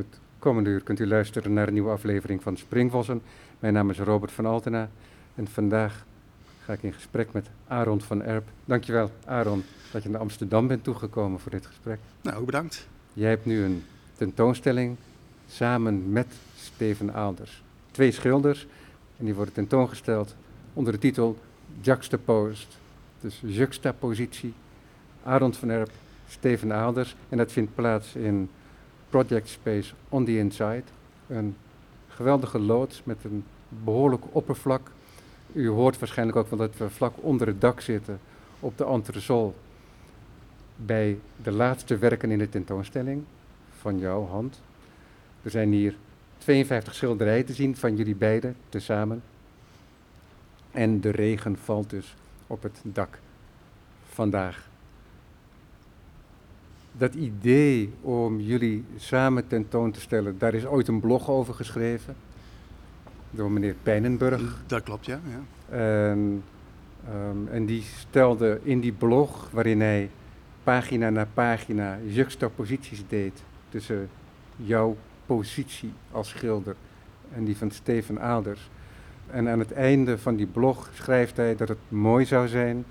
Het komende uur kunt u luisteren naar een nieuwe aflevering van Springvossen. Mijn naam is Robert van Altena en vandaag ga ik in gesprek met Aaron van Erp. Dankjewel, Aaron, dat je naar Amsterdam bent toegekomen voor dit gesprek. Nou, bedankt. Jij hebt nu een tentoonstelling samen met Steven Aalders. Twee schilders en die worden tentoongesteld onder de titel Juxtaposed. Dus juxtapositie. Aaron van Erp, Steven Aalders. En dat vindt plaats in Project Space on the Inside. Een geweldige loods met een behoorlijk oppervlak. U hoort waarschijnlijk ook wel dat we vlak onder het dak zitten op de entresol bij de laatste werken in de tentoonstelling van jouw hand. Er zijn hier 52 schilderijen te zien van jullie beiden tezamen. En de regen valt dus op het dak vandaag. Dat idee om jullie samen tentoon te stellen, daar is ooit een blog over geschreven. Door meneer Pijnenburg. Dat klopt, ja. ja. En, um, en die stelde in die blog, waarin hij pagina na pagina juxtaposities deed tussen jouw positie als schilder en die van Steven Aalders. En aan het einde van die blog schrijft hij dat het mooi zou zijn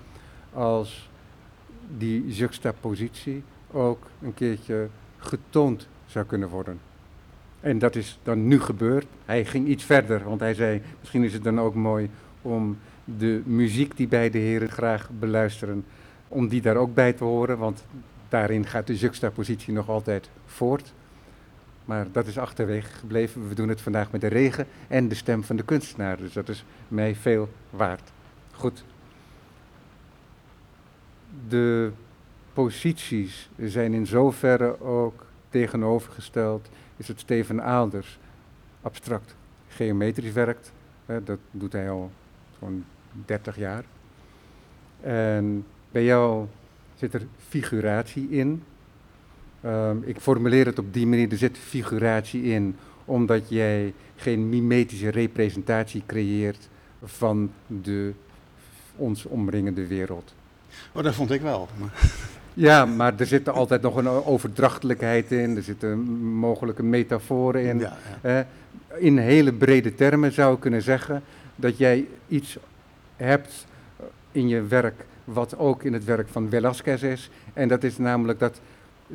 als die juxtapositie ook een keertje getoond zou kunnen worden. En dat is dan nu gebeurd. Hij ging iets verder, want hij zei: misschien is het dan ook mooi om de muziek die beide heren graag beluisteren, om die daar ook bij te horen, want daarin gaat de juxtapositie nog altijd voort. Maar dat is achterwege gebleven. We doen het vandaag met de regen en de stem van de kunstenaar. Dus dat is mij veel waard. Goed. De posities zijn in zoverre ook tegenovergesteld. Is het Steven Aalders abstract geometrisch werkt. Hè, dat doet hij al zo'n 30 jaar. En bij jou zit er figuratie in. Um, ik formuleer het op die manier, er zit figuratie in, omdat jij geen mimetische representatie creëert van de ons omringende wereld. Oh, dat vond ik wel. Ja, maar er zit altijd nog een overdrachtelijkheid in, er zitten mogelijke metaforen in. Ja, ja. in hele brede termen zou ik kunnen zeggen dat jij iets hebt in je werk wat ook in het werk van Velázquez is. En dat is namelijk dat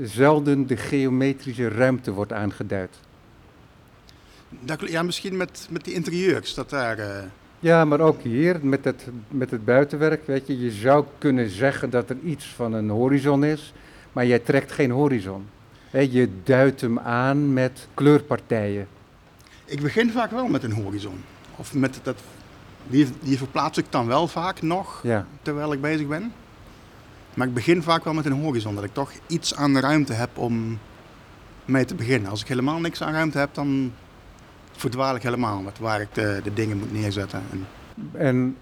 zelden de geometrische ruimte wordt aangeduid. Ja, misschien met, met die interieurs, dat daar... Uh... Ja, maar ook hier met het, met het buitenwerk, weet je, je zou kunnen zeggen dat er iets van een horizon is, maar jij trekt geen horizon. je duidt hem aan met kleurpartijen. Ik begin vaak wel met een horizon. Of met dat, die, die verplaats ik dan wel vaak nog, ja. terwijl ik bezig ben. Maar ik begin vaak wel met een horizon, dat ik toch iets aan de ruimte heb om mee te beginnen. Als ik helemaal niks aan ruimte heb, dan verdwaal ik helemaal met waar ik de, de dingen moet neerzetten. En, en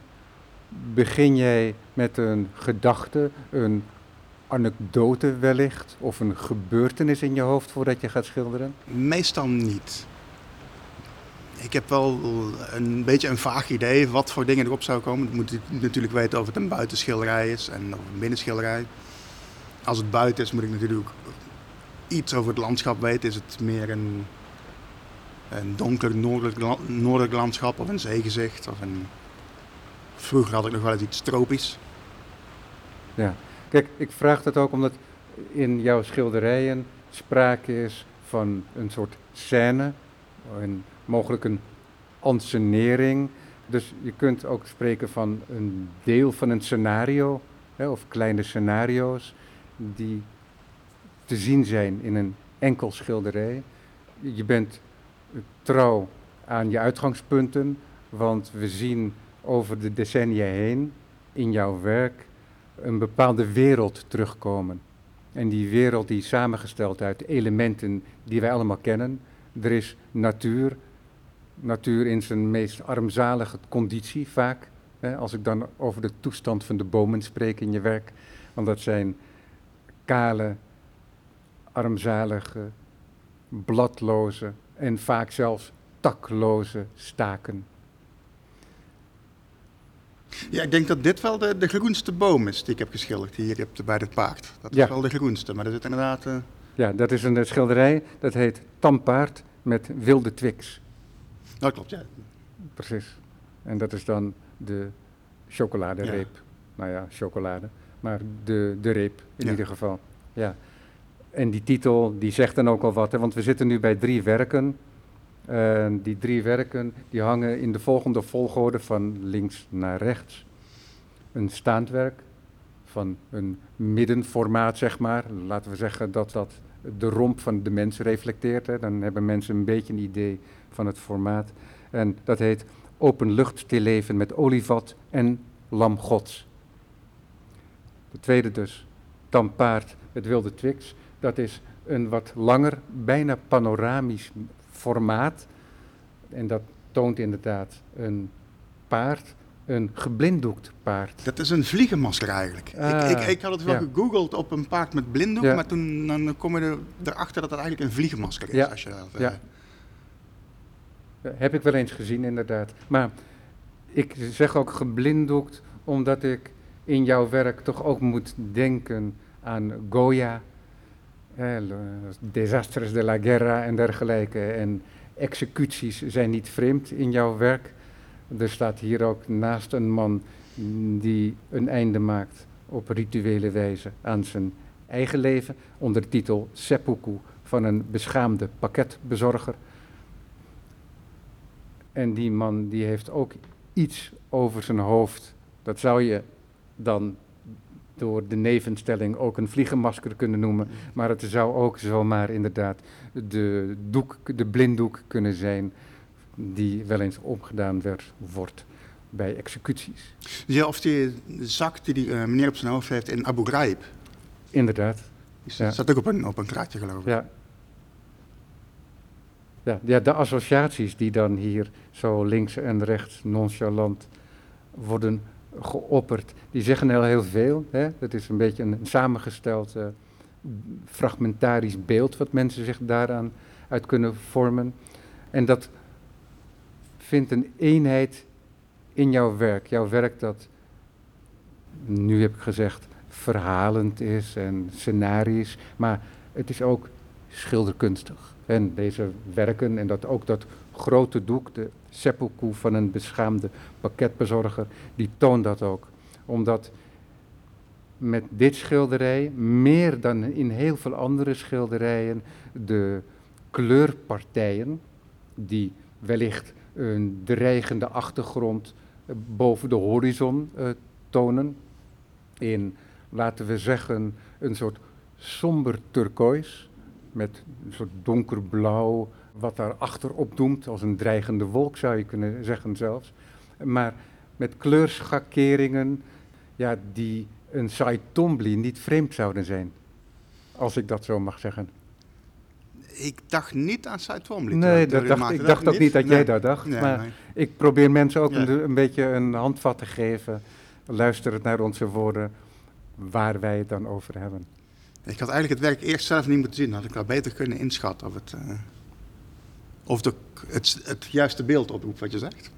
begin jij met een gedachte, een anekdote wellicht, of een gebeurtenis in je hoofd voordat je gaat schilderen? Meestal niet. Ik heb wel een beetje een vaag idee wat voor dingen erop zou komen. Ik moet natuurlijk weten of het een buitenschilderij is en of een binnenschilderij. Als het buiten is, moet ik natuurlijk iets over het landschap weten. Is het meer een, een donker noordelijk, noordelijk landschap of een zeegezicht? Of een... Vroeger had ik nog wel eens iets tropisch. Ja, kijk, ik vraag dat ook omdat in jouw schilderijen sprake is van een soort scène. Een mogelijk een ansenering. Dus je kunt ook spreken van een deel van een scenario, hè, of kleine scenario's, die te zien zijn in een enkel schilderij. Je bent trouw aan je uitgangspunten, want we zien over de decennia heen in jouw werk een bepaalde wereld terugkomen. En die wereld die is samengesteld uit elementen die wij allemaal kennen. Er is natuur, natuur in zijn meest armzalige conditie vaak. Hè, als ik dan over de toestand van de bomen spreek in je werk. Want dat zijn kale, armzalige, bladloze en vaak zelfs takloze staken. Ja, ik denk dat dit wel de, de groenste boom is die ik heb geschilderd hier bij het paard. Dat is wel de groenste, maar er zit inderdaad... Uh Ja, dat is een eh, schilderij, dat heet Tampaard met wilde Twix. Dat klopt, ja. Precies. En dat is dan de chocoladereep. Nou ja, chocolade. Maar de, de reep in Ja. ieder geval. Ja. En die titel, die zegt dan ook al wat. Hè, want we zitten nu bij drie werken. En die drie werken, die hangen in de volgende volgorde van links naar rechts. Een staand werk van een middenformaat, zeg maar. Laten we zeggen dat dat de romp van de mens reflecteert. Hè. Dan hebben mensen een beetje een idee van het formaat. En dat heet openluchtstilleven met olievat en lam gods. De tweede dus, tampaard met wilde Twix. Dat is een wat langer, bijna panoramisch formaat. En dat toont inderdaad een paard, een geblinddoekt paard. Dat is een vliegenmasker eigenlijk. Ah, ik, ik, ik had het wel ja. gegoogeld op een paard met blinddoek, Ja. maar toen dan kom je er, erachter dat het eigenlijk een vliegenmasker is. Ja, Als je dat, eh, ja. Ja, Heb ik wel eens gezien, inderdaad. Maar ik zeg ook geblinddoekt, omdat ik in jouw werk toch ook moet denken aan Goya, eh, desastres de la guerra en dergelijke. En executies zijn niet vreemd in jouw werk. Er staat hier ook naast een man die een einde maakt op rituele wijze aan zijn eigen leven, onder de titel Seppuku van een beschaamde pakketbezorger. En die man die heeft ook iets over zijn hoofd. Dat zou je dan door de nevenstelling ook een vliegenmasker kunnen noemen. Maar het zou ook zomaar inderdaad de, doek, de blinddoek kunnen zijn die wel eens omgedaan werd, wordt bij executies. Ja, of die zak die die eh, meneer op zijn hoofd heeft in Abu Ghraib. Inderdaad, Die Ja. staat ook op een, op een kraatje geloof ik. ja. Ja, ja, de associaties die dan hier zo links en rechts nonchalant worden geopperd, die zeggen heel, heel veel. Hè? Het is een beetje een samengesteld eh, fragmentarisch beeld wat mensen zich daaraan uit kunnen vormen. En dat vindt een eenheid in jouw werk. Jouw werk dat, nu heb ik gezegd, verhalend is en scenarisch, maar het is ook schilderkunstig. En deze werken en dat ook dat grote doek, de seppuku van een beschaamde pakketbezorger, die toont dat ook. Omdat met dit schilderij, meer dan in heel veel andere schilderijen, de kleurpartijen, die wellicht een dreigende achtergrond eh, boven de horizon eh, tonen, in, laten we zeggen, een soort somber turkoois, met een soort donkerblauw, wat daar achterop doemt, als een dreigende wolk zou je kunnen zeggen zelfs. Maar met kleurschakeringen, ja, die een Twombly niet vreemd zouden zijn. Als ik dat zo mag zeggen. Ik dacht niet aan Twombly. Nee, dat ik dacht, ik dacht ook niet dat jij dat dacht. Nee, maar nee. ik probeer mensen ook een, een beetje een handvat te geven. Luister naar onze woorden, waar wij het dan over hebben. Ik had eigenlijk het werk eerst zelf niet moeten zien. Dan had ik wel beter kunnen inschatten of het, eh, of de, het, het juiste beeld oproept wat je zegt.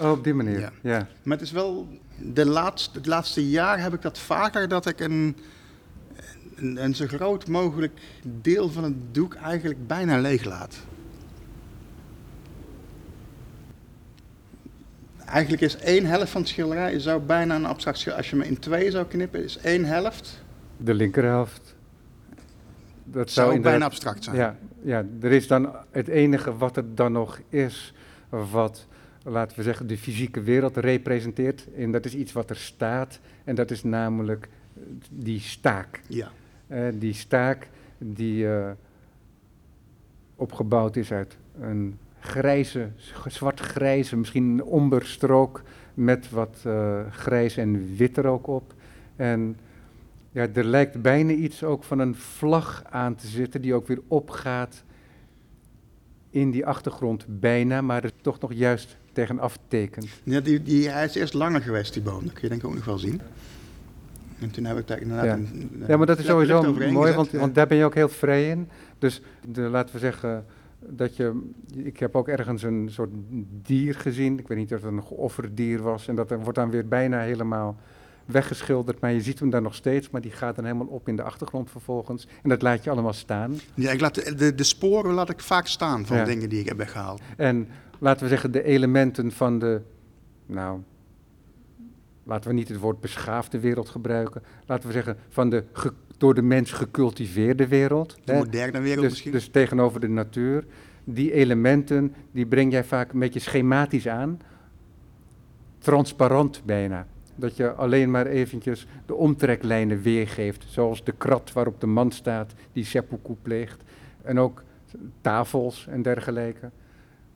Oh, op die manier, Ja. ja. Maar het is wel, de laatste, het laatste jaar heb ik dat vaker dat ik een, een, een zo groot mogelijk deel van het doek eigenlijk bijna leeg laat. Eigenlijk is één helft van het schilderij zou bijna een abstract schilderij. Als je me in twee zou knippen, is één helft De linkerhelft. Dat zou inderdaad- bijna abstract zijn. Ja, ja, er is dan het enige wat er dan nog is, wat, laten we zeggen, de fysieke wereld representeert. En dat is iets wat er staat, en dat is namelijk eh, die staak. Ja. Eh, die staak die eh, opgebouwd is uit een grijze, zwart-grijze, misschien een omberstrook met wat eh, grijs en wit er ook op. En ja, er lijkt bijna iets ook van een vlag aan te zitten die ook weer opgaat in die achtergrond bijna, maar er toch nog juist tegenaf tekent. Ja, die, die, hij is eerst langer geweest, die boom. Dat kun je denk ik ook nog wel zien. En toen heb ik daar inderdaad Ja. een, Ja, maar dat is sowieso mooi, gezet. want, Ja. want daar ben je ook heel vrij in. Dus de, laten we zeggen dat je, ik heb ook ergens een soort dier gezien, ik weet niet of het een geofferd dier was, en dat wordt dan weer bijna helemaal weggeschilderd, maar je ziet hem daar nog steeds, maar die gaat dan helemaal op in de achtergrond vervolgens. En dat laat je allemaal staan. Ja, ik laat de, de, de sporen laat ik vaak staan van Ja. dingen die ik heb weggehaald. En laten we zeggen, de elementen van de, nou, laten we niet het woord beschaafde wereld gebruiken, laten we zeggen, van de ge- door de mens gecultiveerde wereld. De hè. moderne wereld Dus, misschien. dus tegenover de natuur. Die elementen, die breng jij vaak een beetje schematisch aan. Transparant bijna. Dat je alleen maar eventjes de omtreklijnen weergeeft. Zoals de krat waarop de man staat die seppuku pleegt. En ook tafels en dergelijke.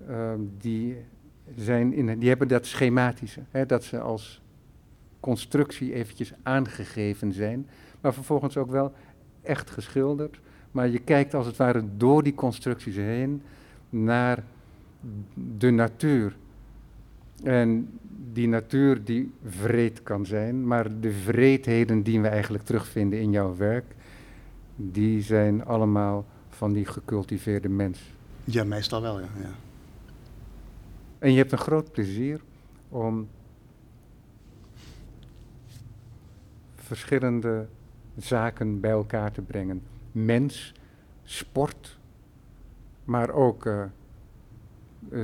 Ehm, die, zijn in, die hebben dat schematische. Hè, dat ze als constructie eventjes aangegeven zijn. Maar vervolgens ook wel echt geschilderd. Maar je kijkt als het ware door die constructies heen naar de natuur. En die natuur die vreed kan zijn, maar de vreedheden die we eigenlijk terugvinden in jouw werk, die zijn allemaal van die gecultiveerde mens. Ja, meestal wel, ja. ja. En je hebt een groot plezier om verschillende zaken bij elkaar te brengen. Mens, sport, maar ook eh,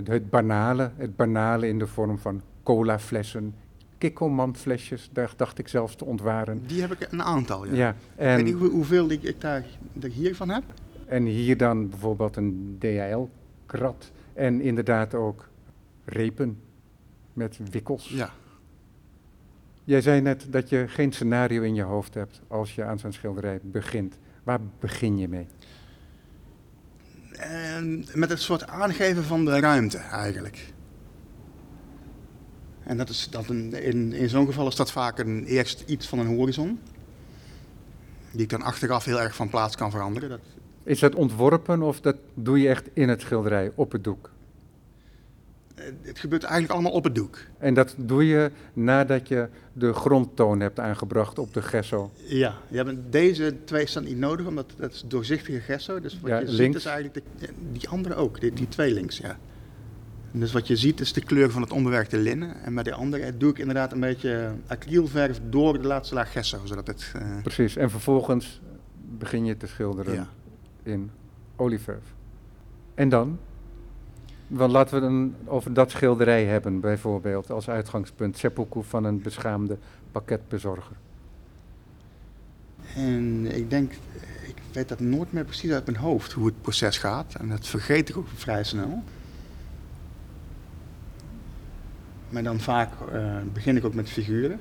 het banale, het banale in de vorm van colaflessen, kikkelmanflesjes, daar dacht ik zelfs te ontwaren. Die heb ik een aantal, ja. Ja, ik weet niet en, hoe- hoeveel ik, ik daar ik hiervan heb. en hier dan bijvoorbeeld een DHL-krat en inderdaad ook repen met wikkels. Ja. Jij zei net dat je geen scenario in je hoofd hebt als je aan zo'n schilderij begint. Waar begin je mee? En met het soort aangeven van de ruimte eigenlijk. En dat is dat een, in, in zo'n geval is dat vaak een, eerst iets van een horizon. Die ik dan achteraf heel erg van plaats kan veranderen. Dat, Is dat ontworpen of dat doe je echt in het schilderij, op het doek? eh, het gebeurt eigenlijk allemaal op het doek. En dat doe je nadat je de grondtoon hebt aangebracht op de gesso. Ja, je hebt deze twee staan niet nodig, omdat dat is doorzichtige gesso. Dus wat Ja, je ziet is eigenlijk de, ja, die andere ook, die, die twee links, ja. En dus wat je ziet is de kleur van het onbewerkte linnen. En bij de andere doe ik inderdaad een beetje acrylverf door de laatste laag gesso, zodat het... eh, Precies. En vervolgens begin je te schilderen ja. in olieverf. En dan? Want laten we dan over dat schilderij hebben, bijvoorbeeld, als uitgangspunt. Seppuku van een beschaamde pakketbezorger. En ik denk, ik weet dat nooit meer precies uit mijn hoofd hoe het proces gaat. En dat vergeet ik ook vrij snel. Maar dan vaak eh, begin ik ook met figuren.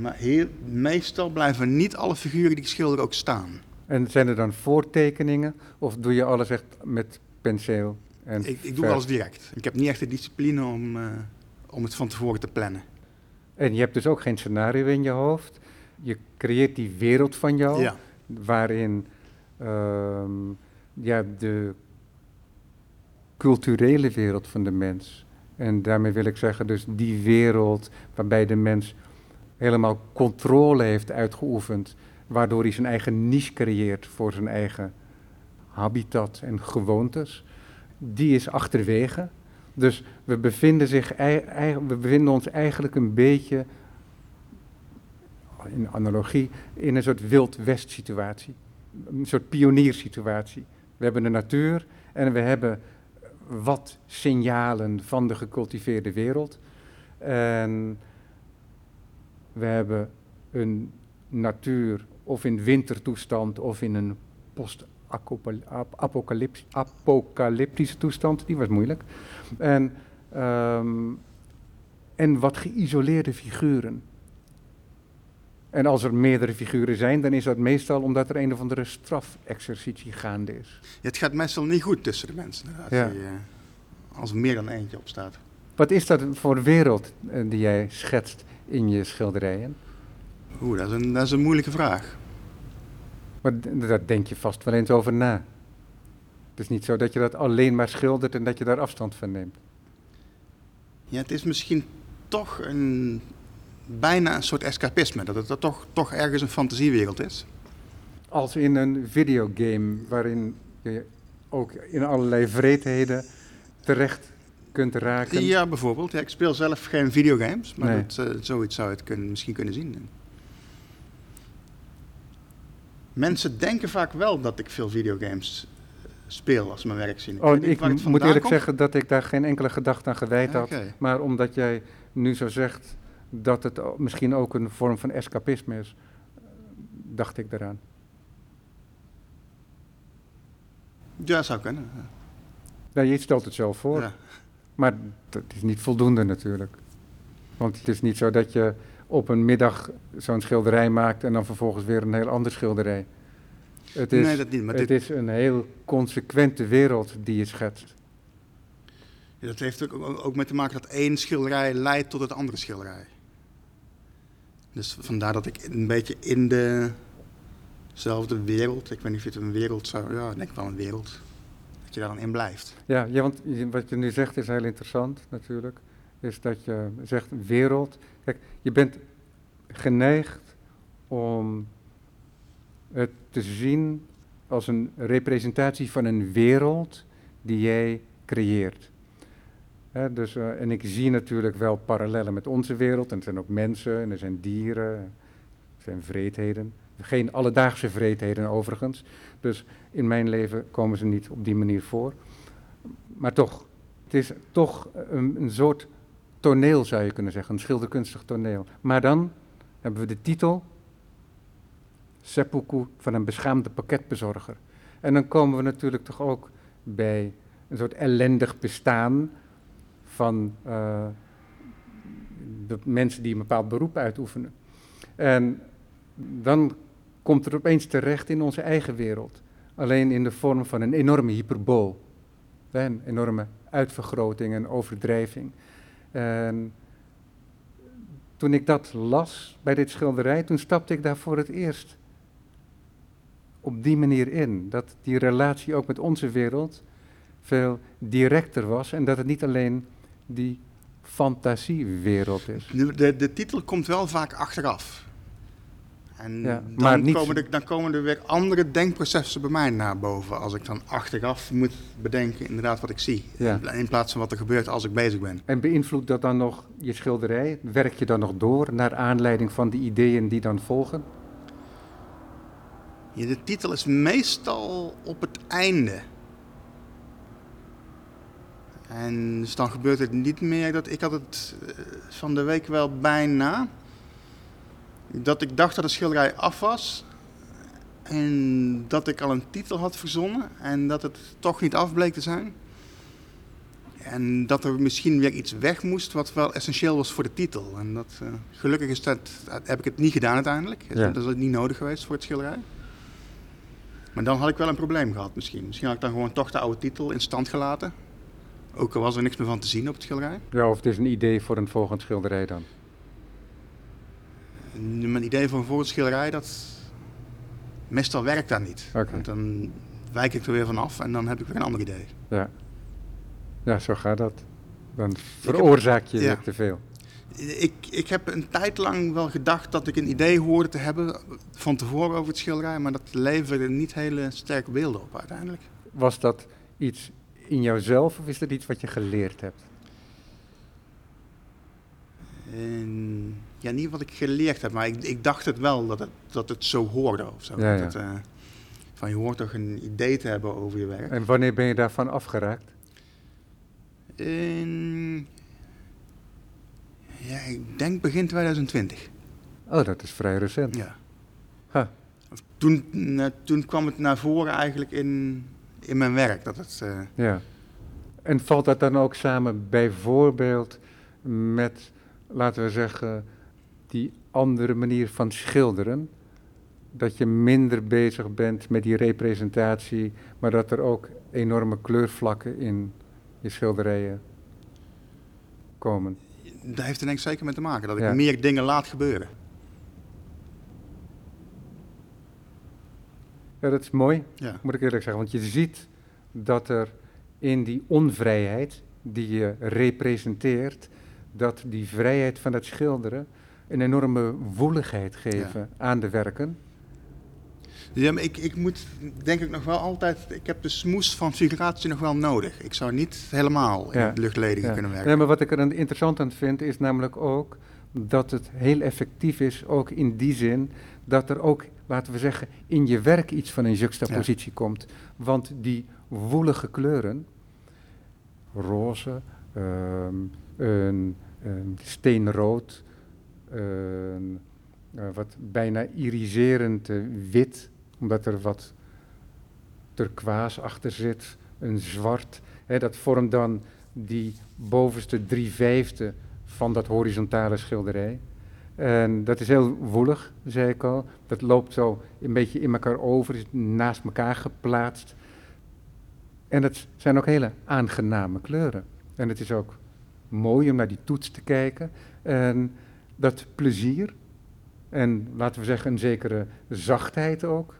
Maar heel, meestal blijven niet alle figuren die ik schilder ook staan. En zijn er dan voortekeningen of doe je alles echt met penseel? En Ik, ik doe alles direct. Ik heb niet echt de discipline om, eh, om het van tevoren te plannen. En je hebt dus ook geen scenario in je hoofd. Je creëert die wereld van jou, Ja. waarin ehm, ja, de culturele wereld van de mens. En daarmee wil ik zeggen, dus die wereld waarbij de mens helemaal controle heeft uitgeoefend, waardoor hij zijn eigen niche creëert voor zijn eigen habitat en gewoontes, die is achterwege. Dus we bevinden, zich, we bevinden ons eigenlijk een beetje, in analogie, in een soort wild west situatie. Een soort pioniersituatie. We hebben de natuur en we hebben wat signalen van de gecultiveerde wereld. En we hebben een natuur of in wintertoestand of in een post-apocalyptische toestand. Die was moeilijk. En, ehm, en wat geïsoleerde figuren. En als er meerdere figuren zijn, dan is dat meestal omdat er een of andere strafexercitie gaande is. Ja, het gaat meestal niet goed tussen de mensen. inderdaad, Ja. die, eh, als er meer dan eentje op staat. Wat is dat voor wereld eh, die jij schetst in je schilderijen? Oeh, dat is, een, dat is een moeilijke vraag. Maar daar denk je vast wel eens over na. Het is niet zo dat je dat alleen maar schildert en dat je daar afstand van neemt. Ja, het is misschien toch een, bijna een soort escapisme. Dat het er toch, toch ergens een fantasiewereld is. Als in een videogame waarin je ook in allerlei vreedheden terecht kunt raken. Ja, bijvoorbeeld. Ja, ik speel zelf geen videogames, maar Nee. dat, eh, zoiets zou je het kunnen, misschien kunnen zien. Mensen denken vaak wel dat ik veel videogames eh, speel als mijn werk zien. Oh, ik moet eerlijk komt. zeggen dat ik daar geen enkele gedachte aan gewijd had. Oké. Maar omdat jij nu zo zegt dat het misschien ook een vorm van escapisme is, dacht ik eraan. Ja, zou kunnen. ja. Je stelt het zelf voor. Ja. Maar dat is niet voldoende natuurlijk. Want het is niet zo dat je op een middag zo'n schilderij maakt en dan vervolgens weer een heel ander schilderij. Het is, nee, dat niet. Maar het dit, is een heel consequente wereld die je schetst. dat heeft ook, ook mee te maken dat één schilderij leidt tot het andere schilderij. Dus vandaar dat ik een beetje in dezelfde wereld, ik weet niet of je het een wereld zou, ja, ik denk wel een wereld, dat je daar dan in blijft. Ja, ja, want wat je nu zegt is heel interessant natuurlijk. Is dat je zegt wereld. Kijk, je bent geneigd om het te zien als een representatie van een wereld die jij creëert. Dus, eh, en ik zie natuurlijk wel parallellen met onze wereld. En er zijn ook mensen en er zijn dieren, er zijn vreedheden. Geen alledaagse vreedheden overigens. Dus in mijn leven komen ze niet op die manier voor. Maar toch, het is toch een, een soort toneel zou je kunnen zeggen, een schilderkunstig toneel. Maar dan hebben we de titel Seppuku van een beschaamde pakketbezorger. En dan komen we natuurlijk toch ook bij een soort ellendig bestaan van eh, de mensen die een bepaald beroep uitoefenen. En dan komt het opeens terecht in onze eigen wereld. Alleen in de vorm van een enorme hyperbool. Een enorme uitvergroting en overdrijving. En toen ik dat las bij dit schilderij, toen stapte ik daar voor het eerst op die manier in. Dat die relatie ook met onze wereld veel directer was en dat het niet alleen die fantasiewereld is. De, de, de titel komt wel vaak achteraf. En Ja, dan, maar niet- komen er, dan komen er weer andere denkprocessen bij mij naar boven. Als ik dan achteraf moet bedenken inderdaad wat ik zie. Ja. In, plaats van wat er gebeurt als ik bezig ben. En beïnvloedt dat dan nog je schilderij? Werk je dan nog door naar aanleiding van die ideeën die dan volgen? Ja, de titel is meestal op het einde. En dus dan gebeurt het niet meer dat ik had het eh, van de week wel bijna. Dat ik dacht dat de schilderij af was. En dat ik al een titel had verzonnen. En dat het toch niet af bleek te zijn. En dat er misschien weer iets weg moest wat wel essentieel was voor de titel. En dat, eh, gelukkig is dat, heb ik het niet gedaan uiteindelijk. Ja. Dat is niet nodig geweest voor het schilderij. Maar dan had ik wel een probleem gehad misschien. Misschien had ik dan gewoon toch de oude titel in stand gelaten. Ook al was er niks meer van te zien op het schilderij. Ja, of het is een idee voor een volgend schilderij dan. Mijn idee voor een volgend schilderij, dat... Meestal werkt dat niet. Oké. Want dan wijk ik er weer vanaf en dan heb ik weer een ander idee. Ja. Ja, zo gaat dat. Dan veroorzaak je ja. te veel. Ik, ik heb een tijd lang wel gedacht dat ik een idee hoorde te hebben van tevoren over het schilderij. Maar dat leverde niet hele sterke beelden op uiteindelijk. Was dat iets in jouzelf of is dat iets wat je geleerd hebt? Ja, niet wat ik geleerd heb, maar ik, ik dacht het wel dat het, dat het zo hoorde of zo. Ja, Dat ja. eh, van je hoort toch een idee te hebben over je werk. En wanneer ben je daarvan afgeraakt? Ja, ik denk begin 2020. Oh, dat is vrij recent. Ja. Ha. Toen, eh, toen kwam het naar voren eigenlijk in, in mijn werk. Dat het, eh, Ja. En valt dat dan ook samen bijvoorbeeld met, laten we zeggen, die andere manier van schilderen? Dat je minder bezig bent met die representatie, maar dat er ook enorme kleurvlakken in je schilderijen komen. daar heeft er denk ik zeker mee te maken. Dat ik Ja. meer dingen laat gebeuren. Ja, dat is mooi, Ja. moet ik eerlijk zeggen. Want je ziet dat er in die onvrijheid die je representeert, dat die vrijheid van het schilderen een enorme woeligheid geven aan de werken. Ja, maar ik, ik moet denk ik nog wel altijd, ik heb de smoes van figuratie nog wel nodig. Ik zou niet helemaal in Ja. Ja. kunnen werken. Nee, maar wat ik er interessant aan vind, is namelijk ook dat het heel effectief is, ook in die zin dat er ook, laten we zeggen, in je werk iets van een juxtapositie komt. Want die woelige kleuren, roze, ehm, een, een steenrood, een eh, wat bijna iriserend eh, wit, omdat er wat turkoois achter zit, een zwart. Hè, dat vormt dan die bovenste drie vijfde van dat horizontale schilderij. En dat is heel woelig, zei ik al. Dat loopt zo een beetje in elkaar over, is naast elkaar geplaatst. En het zijn ook hele aangename kleuren. En het is ook mooi om naar die toets te kijken. En dat plezier, en laten we zeggen een zekere zachtheid ook,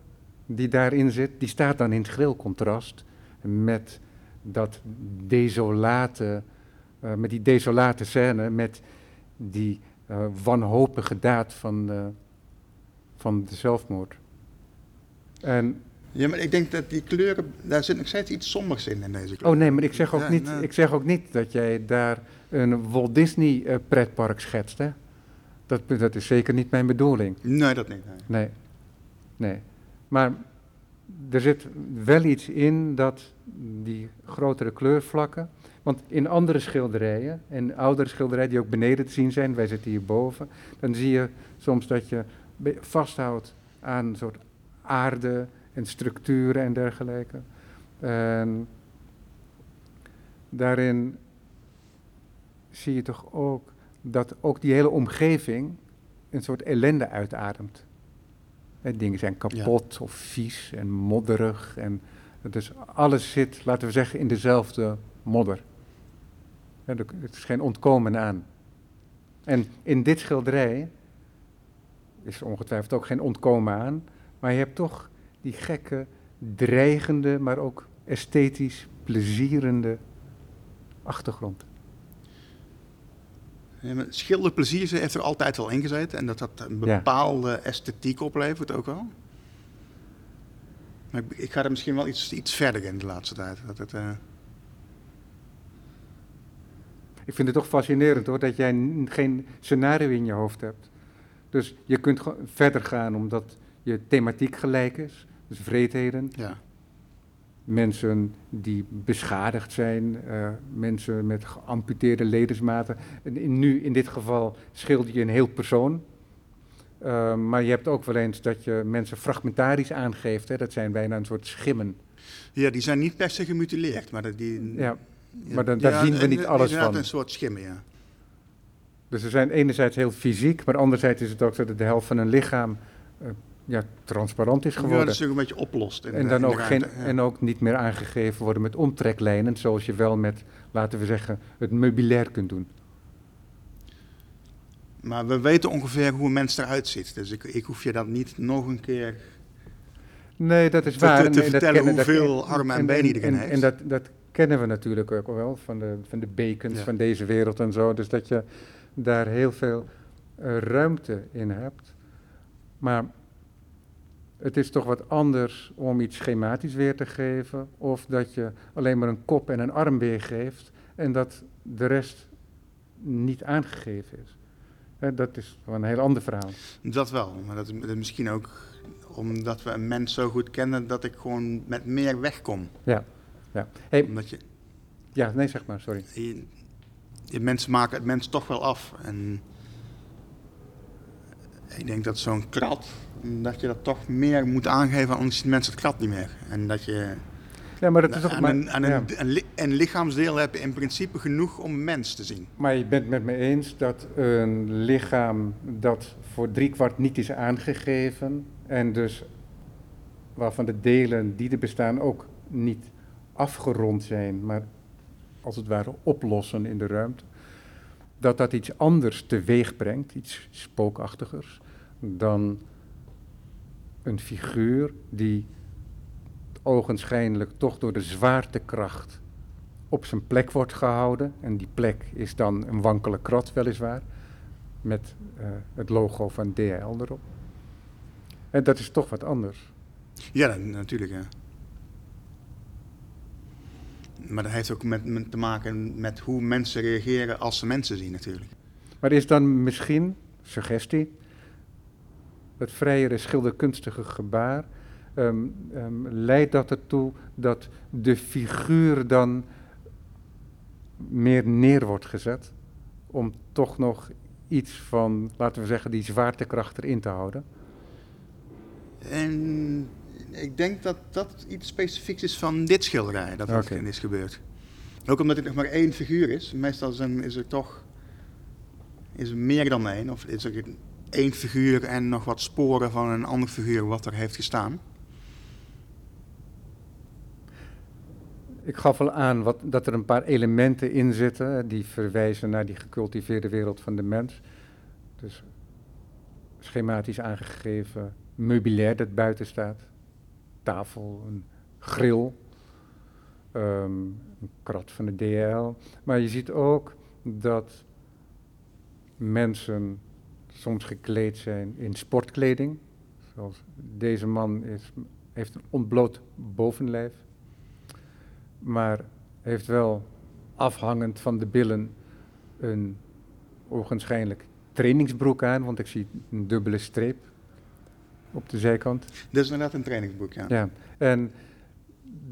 die daarin zit, die staat dan in schril contrast met dat desolate, eh, met die desolate scène, met die eh, wanhopige daad van, eh, van de zelfmoord. En, Ja, maar ik denk dat die kleuren, daar zit nog steeds iets sombers in in deze kleur. oh nee, maar ik zeg ook, Ja, niet, nou, ik zeg ook niet dat jij daar een Walt Disney eh, pretpark schetst, hè. Dat, dat is zeker niet mijn bedoeling. Nee, dat niet. nee. Nee, nee. Maar er zit wel iets in dat die grotere kleurvlakken. Want in andere schilderijen, en oudere schilderijen die ook beneden te zien zijn, wij zitten hierboven, dan zie je soms dat je vasthoudt aan een soort aarde en structuren en dergelijke. En daarin zie je toch ook dat ook die hele omgeving een soort ellende uitademt. Dingen zijn kapot of vies en modderig. En dus alles zit, laten we zeggen, in dezelfde modder. Het is geen ontkomen aan. En in dit schilderij is er ongetwijfeld ook geen ontkomen aan. Maar je hebt toch die gekke, dreigende, maar ook esthetisch plezierende achtergrond. Schilderplezier heeft er altijd wel in gezeten en dat dat een Ja. bepaalde esthetiek oplevert ook wel. Maar ik, ik ga er misschien wel iets, iets verder in de laatste tijd. Dat het, eh, Ik vind het toch fascinerend hoor, dat jij geen scenario in je hoofd hebt. Dus je kunt verder gaan omdat je thematiek gelijk is. Dus vreedheden, ja. mensen die beschadigd zijn, eh, mensen met geamputeerde ledensmaten. En in, nu, in dit geval, schilder je een heel persoon. Eh, maar je hebt ook wel eens dat je mensen fragmentarisch aangeeft. Hè? Dat zijn bijna een soort schimmen. ja, die zijn niet per se gemutileerd, maar die... Ja, maar dan- daar zien we niet en- alles van. een soort schimmen, ja. Dus ze zijn enerzijds heel fysiek, maar anderzijds is het ook zo dat de helft van een lichaam eh, ja, transparant is Ja, geworden. dat zich een beetje oplost. In en, de- dan in ook geen, ja. en ook niet meer aangegeven worden met omtreklijnen, zoals je wel met, laten we zeggen, het meubilair kunt doen. Maar we weten ongeveer hoe een mens eruit ziet. Dus ik, ik hoef je dat niet nog een keer... Nee, dat is Te- waar. te- vertellen dat- hoeveel armen en benen iedereen en, heeft. En dat, dat kennen we natuurlijk ook wel van de, van de Ja. van deze wereld en zo. Dus dat je daar heel veel eh, ruimte in hebt. Maar het is toch wat anders om iets schematisch weer te geven. Of dat je alleen maar een kop en een arm weergeeft. En dat de rest niet aangegeven is. Hè, dat is wel een heel ander verhaal. Dat wel, maar dat dat is misschien ook omdat we een mens zo goed kennen dat ik gewoon met meer wegkom. Ja. Ja. Hey, Omdat je, ja, nee, zeg maar, sorry. je, je mensen maken het mens toch wel af. En ik denk dat zo'n krat, dat je dat toch meer moet aangeven, anders ziet mensen het krat niet meer. En dat je Ja, maar dat is ook aan, maar, een, aan ja. een, een, li- een lichaamsdeel heb je in principe genoeg om een mens te zien. Maar je bent met me eens dat een lichaam dat voor driekwart niet is aangegeven en dus waarvan de delen die er bestaan ook niet afgerond zijn, maar als het ware oplossen in de ruimte, dat dat iets anders teweeg brengt, iets spookachtigers, dan een figuur die ogenschijnlijk toch door de zwaartekracht op zijn plek wordt gehouden. En die plek is dan een wankele krat, weliswaar. Met eh, het logo van DHL erop. En dat is toch wat anders. Ja, natuurlijk. Ja. Maar dat heeft ook met, met te maken met hoe mensen reageren als ze mensen zien natuurlijk. Maar is dan misschien, suggestie, het vrijere schilderkunstige gebaar, ehm, ehm, leidt dat ertoe dat de figuur dan meer neer wordt gezet? Om toch nog iets van, laten we zeggen, die zwaartekracht erin te houden? En ik denk dat dat iets specifieks is van dit schilderij, dat dat Oké. is gebeurd. Ook omdat het nog maar één figuur is. Meestal zijn, is er toch is er meer dan één. Of is er één figuur en nog wat sporen van een ander figuur wat er heeft gestaan. Ik gaf al aan wat, dat er een paar elementen in zitten die verwijzen naar die gecultiveerde wereld van de mens. Dus schematisch aangegeven meubilair dat buiten staat. Tafel, een grill, ehm, een krat van de DL. Maar je ziet ook dat mensen soms gekleed zijn in sportkleding. Zoals deze man is, heeft een ontbloot bovenlijf maar heeft wel afhangend van de billen een ogenschijnlijk trainingsbroek aan, want ik zie een dubbele streep op de zijkant. Dit is inderdaad een trainingsboek, ja. Ja, en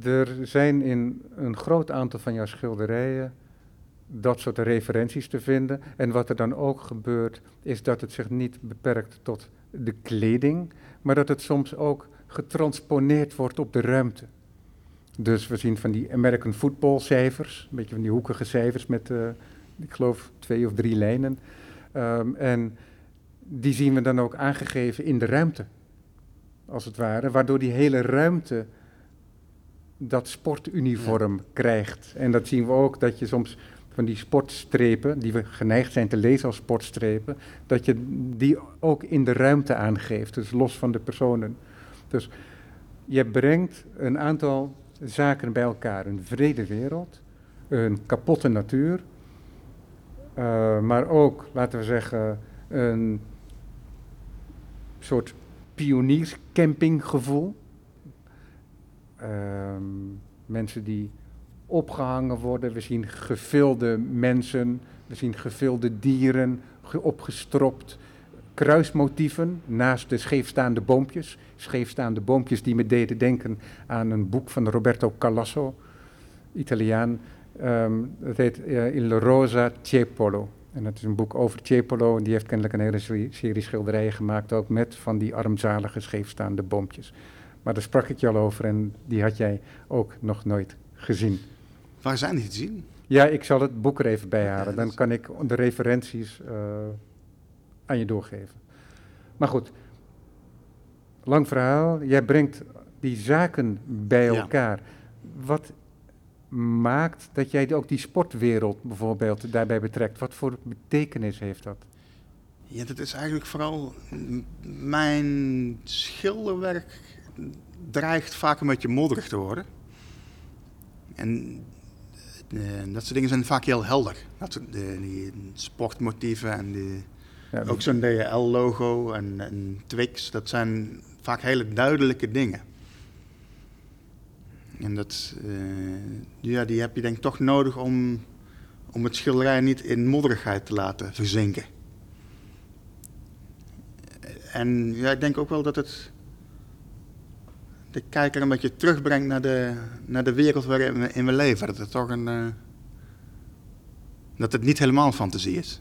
er zijn in een groot aantal van jouw schilderijen dat soort referenties te vinden. En wat er dan ook gebeurt, is dat het zich niet beperkt tot de kleding, maar dat het soms ook getransponeerd wordt op de ruimte. Dus we zien van die American football cijfers, een beetje van die hoekige cijfers met, eh, ik geloof, twee of drie lijnen. Ehm, en die zien we dan ook aangegeven in de ruimte, als het ware, waardoor die hele ruimte dat sportuniform krijgt. En dat zien we ook, dat je soms van die sportstrepen, die we geneigd zijn te lezen als sportstrepen, dat je die ook in de ruimte aangeeft, dus los van de personen. Dus je brengt een aantal zaken bij elkaar. Een vrede wereld, een kapotte natuur, eh, maar ook, laten we zeggen, een soort pionierscampinggevoel. Ehm, mensen die opgehangen worden, we zien gevulde mensen, we zien gevulde dieren, ge- opgestropt, kruismotieven naast de scheefstaande boompjes. Scheefstaande boompjes die me deden denken aan een boek van Roberto Calasso, Italiaan. Ehm het heet eh, Il Rosa Tiepolo. En dat is een boek over Tiepolo. En die heeft kennelijk een hele serie, schilderijen gemaakt, ook met van die armzalige scheefstaande boompjes. Maar daar sprak ik je al over en die had jij ook nog nooit gezien. Waar zijn die te zien? Ja, ik zal het boek er even bij halen. Dan kan ik de referenties eh, aan je doorgeven. Maar goed, lang verhaal. Jij brengt die zaken bij Ja. elkaar. Wat maakt dat jij ook die sportwereld bijvoorbeeld daarbij betrekt? Wat voor betekenis heeft dat? Ja, dat is eigenlijk vooral mijn schilderwerk dreigt vaak een beetje modderig te worden. En eh, dat soort dingen zijn vaak heel helder. Dat soort, de, die sportmotieven en die, Ja, ook zo'n DHL-logo en, en Twix, dat zijn vaak hele duidelijke dingen. En dat, eh, ja, die heb je denk ik toch nodig om, om het schilderij niet in modderigheid te laten verzinken. En ja, ik denk ook wel dat het de kijker een beetje terugbrengt naar de, naar de wereld waarin we, in we leven. Dat het toch een. eh, dat het niet helemaal fantasie is.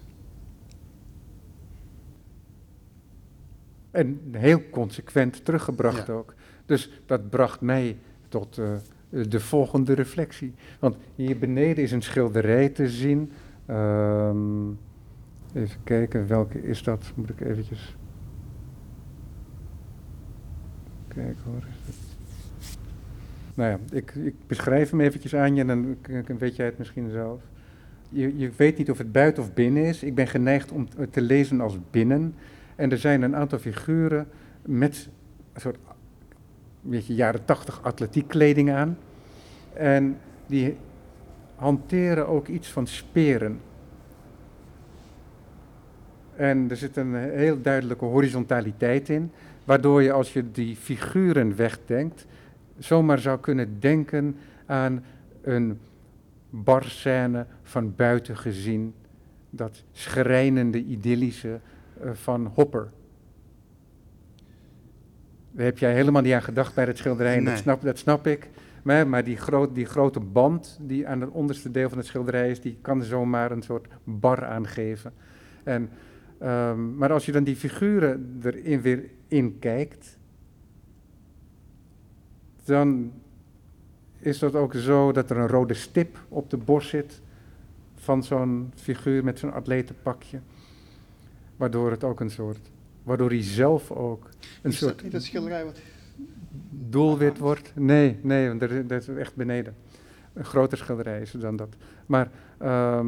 En heel consequent teruggebracht Ja. ook. Dus dat bracht mij tot eh, de volgende reflectie. Want hier beneden is een schilderij te zien. Ehm, even kijken, welke is dat? Moet ik eventjes... Kijken hoor. Nou ja, ik, ik beschrijf hem eventjes aan je en dan weet jij het misschien zelf. Je, je weet niet of het buiten of binnen is. Ik ben geneigd om te lezen als binnen. En er zijn een aantal figuren met een soort weet je, jaren tachtig atletiekkleding aan. En die hanteren ook iets van speren. En er zit een heel duidelijke horizontaliteit in. waardoor je als je die figuren wegdenkt, zomaar zou kunnen denken aan een barscène van buiten gezien, dat schrijnende idyllische uh, van Hopper. Daar heb jij helemaal niet aan gedacht bij het schilderij, Nee. dat, snap, dat snap ik. Maar, maar die, groot, die grote band die aan het onderste deel van het schilderij is, die kan zomaar een soort bar aangeven. En, ehm, maar als je dan die figuren erin weer in kijkt, dan is dat ook zo dat er een rode stip op de borst zit van zo'n figuur met zo'n atletenpakje. Waardoor het ook een soort, waardoor hij zelf ook een Is soort dat niet schilderij wat... doelwit wordt. Nee, nee, want dat is echt beneden. Een groter schilderij is het dan dat. Maar ehm,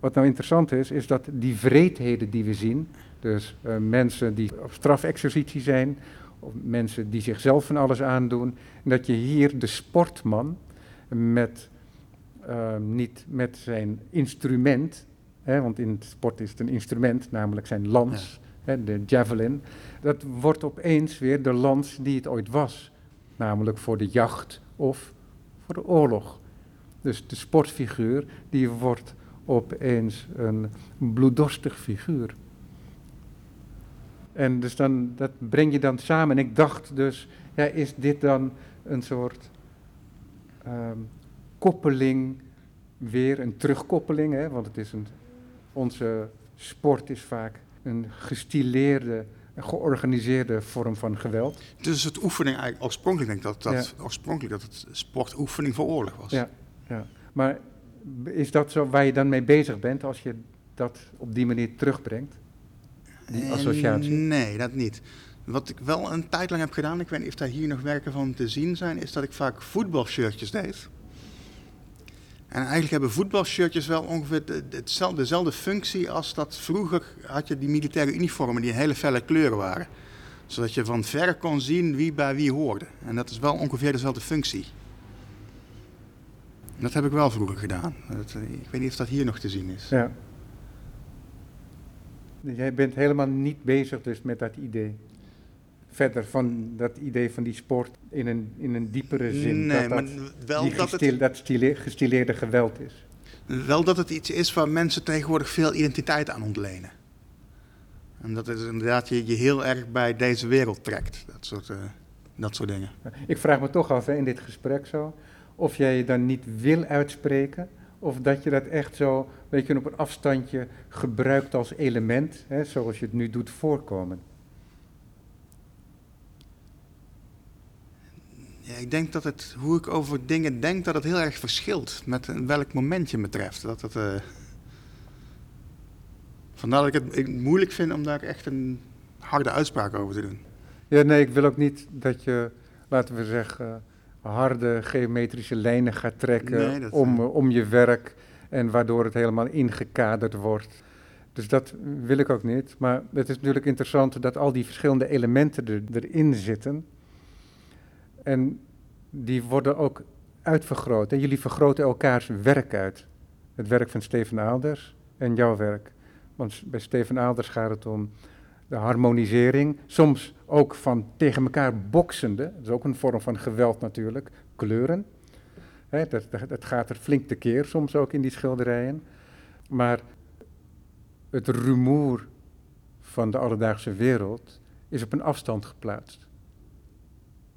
wat nou interessant is, is dat die vreedheden die we zien, dus eh, mensen die op strafexercitie zijn, of mensen die zichzelf van alles aandoen, en dat je hier de sportman met, ehm, niet met zijn instrument, hè, want in het sport is het een instrument, namelijk zijn lans, hè, de javelin, dat wordt opeens weer de lans die het ooit was. Namelijk voor de jacht of voor de oorlog. Dus de sportfiguur die wordt opeens een bloeddorstig figuur. En dus dan, dat breng je dan samen. En ik dacht dus, ja, is dit dan een soort ehm, koppeling, weer een terugkoppeling, hè? want het is een, onze sport is vaak een gestileerde, georganiseerde vorm van geweld. Dus het oefening eigenlijk oorspronkelijk denk ik dat, dat, oorspronkelijk dat het sportoefening voor oorlog was. Ja, ja. Maar is dat zo waar je dan mee bezig bent als je dat op die manier terugbrengt? Die Eh, associatie? Nee, dat niet. Wat ik wel een tijd lang heb gedaan, ik weet niet of daar hier nog werken van te zien zijn, is dat ik vaak voetbalshirtjes deed. En eigenlijk hebben voetbalshirtjes wel ongeveer dezelfde functie als dat vroeger had je die militaire uniformen die hele felle kleuren waren. Zodat je van ver kon zien wie bij wie hoorde. En dat is wel ongeveer dezelfde functie. Dat heb ik wel vroeger gedaan. Dat, eh, ik weet niet of dat hier nog te zien is. Ja. Jij bent helemaal niet bezig dus met dat idee. Verder van dat idee van die sport in een, in een diepere zin. nee, dat maar dat, wel die dat het dat stile- gestileerde geweld is. Wel dat het iets is waar mensen tegenwoordig veel identiteit aan ontlenen. En dat is inderdaad je, je heel erg bij deze wereld trekt. Dat soort, eh, dat soort dingen. Ik vraag me toch af hè, in dit gesprek zo, of jij je dan niet wil uitspreken, of dat je dat echt zo, weet je, op een afstandje gebruikt als element, hè, zoals je het nu doet voorkomen. Ik denk dat het, hoe ik over dingen denk, dat het heel erg verschilt met welk moment je me treft. Dat het, eh, Vandaar dat ik het ik moeilijk vind om daar echt een harde uitspraak over te doen. Ja, nee, ik wil ook niet dat je, laten we zeggen, harde geometrische lijnen gaat trekken Nee, dat, om, eh, om je werk en waardoor het helemaal ingekaderd wordt. Dus dat wil ik ook niet. Maar het is natuurlijk interessant dat al die verschillende elementen er, erin zitten. En die worden ook uitvergroot. En jullie vergroten elkaars werk uit. Het werk van Steven Aalders en jouw werk. Want bij Steven Aalders gaat het om de harmonisering, soms ook van tegen elkaar boksende, dat is ook een vorm van geweld natuurlijk, kleuren. Dat, dat, dat gaat er flink tekeer soms ook in die schilderijen. Maar het rumoer van de alledaagse wereld is op een afstand geplaatst.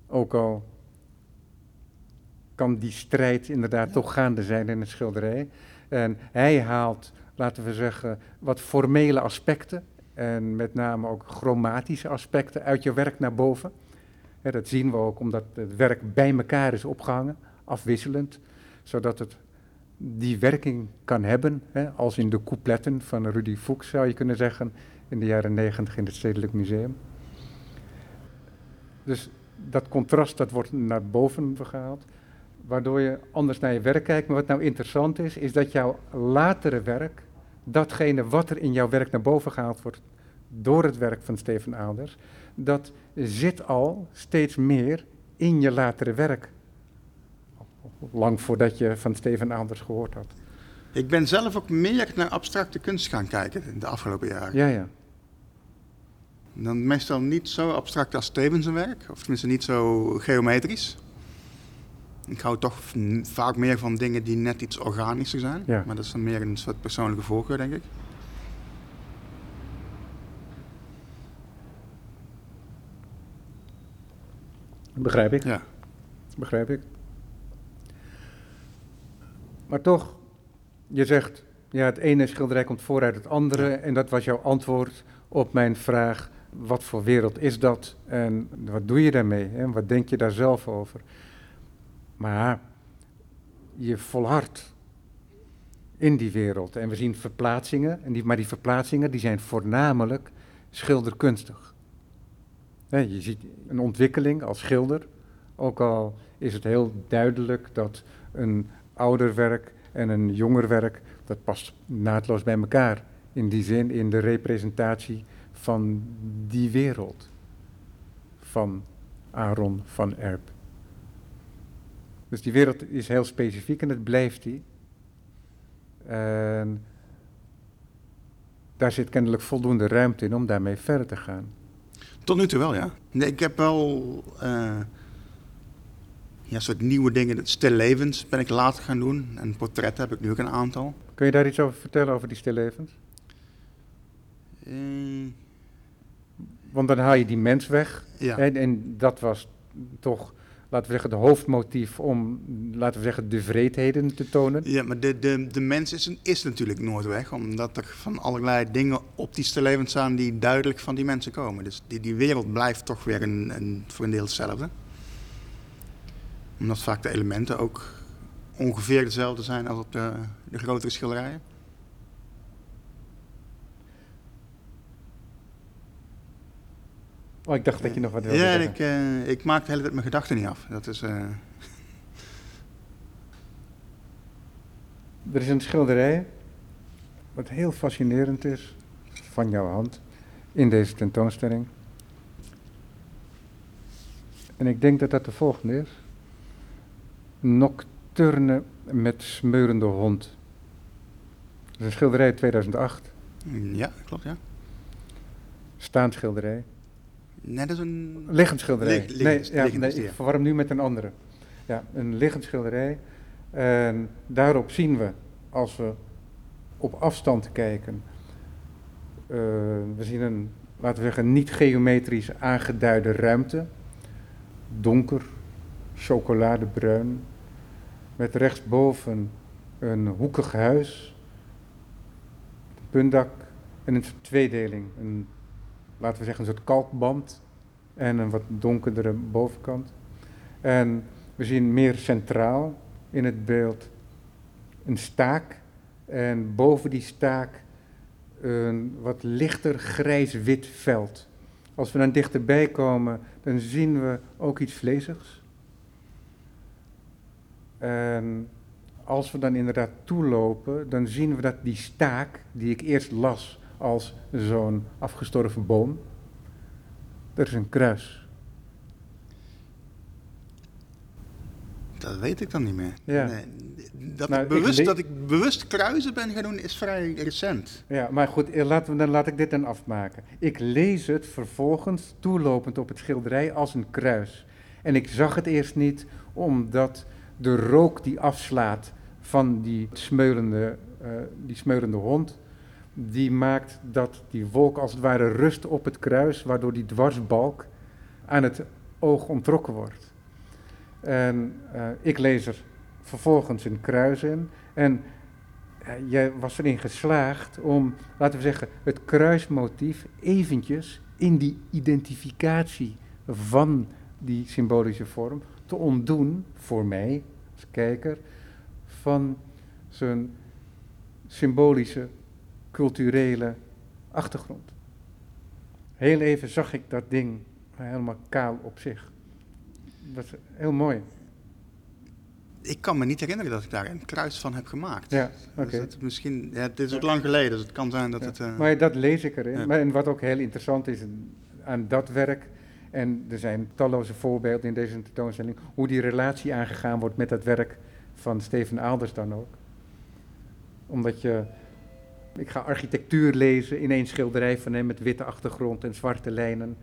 Ook al kan die strijd inderdaad toch gaande zijn in een schilderij. En hij haalt, laten we zeggen, wat formele aspecten en met name ook chromatische aspecten uit je werk naar boven. Dat zien we ook omdat het werk bij elkaar is opgehangen, afwisselend, zodat het die werking kan hebben, hè, als in de coupletten van Rudy Fuchs zou je kunnen zeggen, in de jaren negentig in het Stedelijk Museum. Dus dat contrast dat wordt naar boven gehaald, waardoor je anders naar je werk kijkt. Maar wat nou interessant is, is dat jouw latere werk, datgene wat er in jouw werk naar boven gehaald wordt door het werk van Steven Aalders, dat zit al steeds meer in je latere werk. Lang voordat je van Steven Aalders gehoord had. Ik ben zelf ook meer naar abstracte kunst gaan kijken in de afgelopen jaren. Ja, ja. Dan meestal niet zo abstract als Stevens zijn werk, of tenminste niet zo geometrisch. Ik hou toch vaak meer van dingen die net iets organischer zijn. Ja. Maar dat is dan meer een soort persoonlijke voorkeur, denk ik. Begrijp ik. Ja. Begrijp ik. Maar toch, je zegt, ja, het ene schilderij komt vooruit het andere. En dat was jouw antwoord op mijn vraag, wat voor wereld is dat? En wat doe je daarmee? En wat denk je daar zelf over? Maar je volhardt in die wereld. En we zien verplaatsingen, en die, maar die verplaatsingen die zijn voornamelijk schilderkunstig. Je ziet een ontwikkeling als schilder, ook al is het heel duidelijk dat een ouder werk en een jonger werk, dat past naadloos bij elkaar. In die zin, in de representatie van die wereld. Van Aaron van Erp. Dus die wereld is heel specifiek en het blijft die. En daar zit kennelijk voldoende ruimte in om daarmee verder te gaan. Tot nu toe wel, ja. Nee, ik heb wel eh, ja, soort nieuwe dingen. Het Stillevens ben ik later gaan doen. En portretten heb ik nu ook een aantal. Kun je daar iets over vertellen, over die stillevens? Eh, Want dan haal je die mens weg. ja. En, en dat was toch, laten we zeggen, de hoofdmotief om, laten we zeggen, de vreedheden te tonen. ja, maar de, de, de mens is, is natuurlijk nooit weg. Omdat er van allerlei dingen op die Stillevens staan die duidelijk van die mensen komen. Dus die, die wereld blijft toch weer een, een, voor een deel hetzelfde. Omdat vaak de elementen ook ongeveer dezelfde zijn als op de, de grotere schilderijen. Oh, ik dacht dat je nog wat wilde Ja, zeggen. ik, eh, ik maak de hele tijd mijn gedachten niet af. Dat is, eh, Er is een schilderij, wat heel fascinerend is, van jouw hand, in deze tentoonstelling. En ik denk dat dat de volgende is. Nocturne met smeurende hond. Dat is een schilderij uit 2008, ja, klopt, ja. staand schilderij. Nee, dat is een... Liggend schilderij. Lig- nee, ja, nee, ik ja. verwar hem nu met een andere. Ja, een liggend schilderij. En daarop zien we, als we op afstand kijken, eh, we zien een, laten we zeggen, niet geometrisch aangeduide ruimte. Donker, chocoladebruin, met rechtsboven een hoekig huis, een puntdak en een tweedeling. Een, laten we zeggen, een soort kalkband en een wat donkerdere bovenkant. En we zien meer centraal in het beeld een staak en boven die staak een wat lichter grijs-wit veld. Als we dan dichterbij komen, dan zien we ook iets vleesigs. En als we dan inderdaad toelopen, dan zien we dat die staak, die ik eerst las als zo'n afgestorven boom, er is een kruis. Dat weet ik dan niet meer. Ja. Nee, dat, Nou, ik bewust, dat ik bewust kruisen ben gaan doen is vrij recent. Ja, maar goed, eh, laten we, dan laat ik dit dan afmaken. Ik lees het vervolgens toelopend op het schilderij als een kruis. En ik zag het eerst niet omdat de rook die afslaat van die smeulende, eh, die smeulende hond, die maakt dat die wolk als het ware rust op het kruis, waardoor die dwarsbalk aan het oog ontrokken wordt. En eh, ik lees er vervolgens een kruis in. En eh, jij was erin geslaagd om, laten we zeggen, het kruismotief eventjes in die identificatie van die symbolische vorm te ontdoen, voor mij als kijker, van zijn symbolische, culturele achtergrond. Heel even zag ik dat ding helemaal kaal op zich. Dat is heel mooi. Ik kan me niet herinneren dat ik daar een kruis van heb gemaakt. Ja, oké. Dus het misschien, ja, dit is ook lang geleden, dus het kan zijn dat Ja, het... eh, Maar dat lees ik erin. Ja. Maar, en wat ook heel interessant is aan dat werk, en er zijn talloze voorbeelden in deze tentoonstelling, hoe die relatie aangegaan wordt met dat werk van Steven Aalders dan ook. Omdat je Ik ga architectuur lezen in één schilderij van hem met witte achtergrond en zwarte lijnen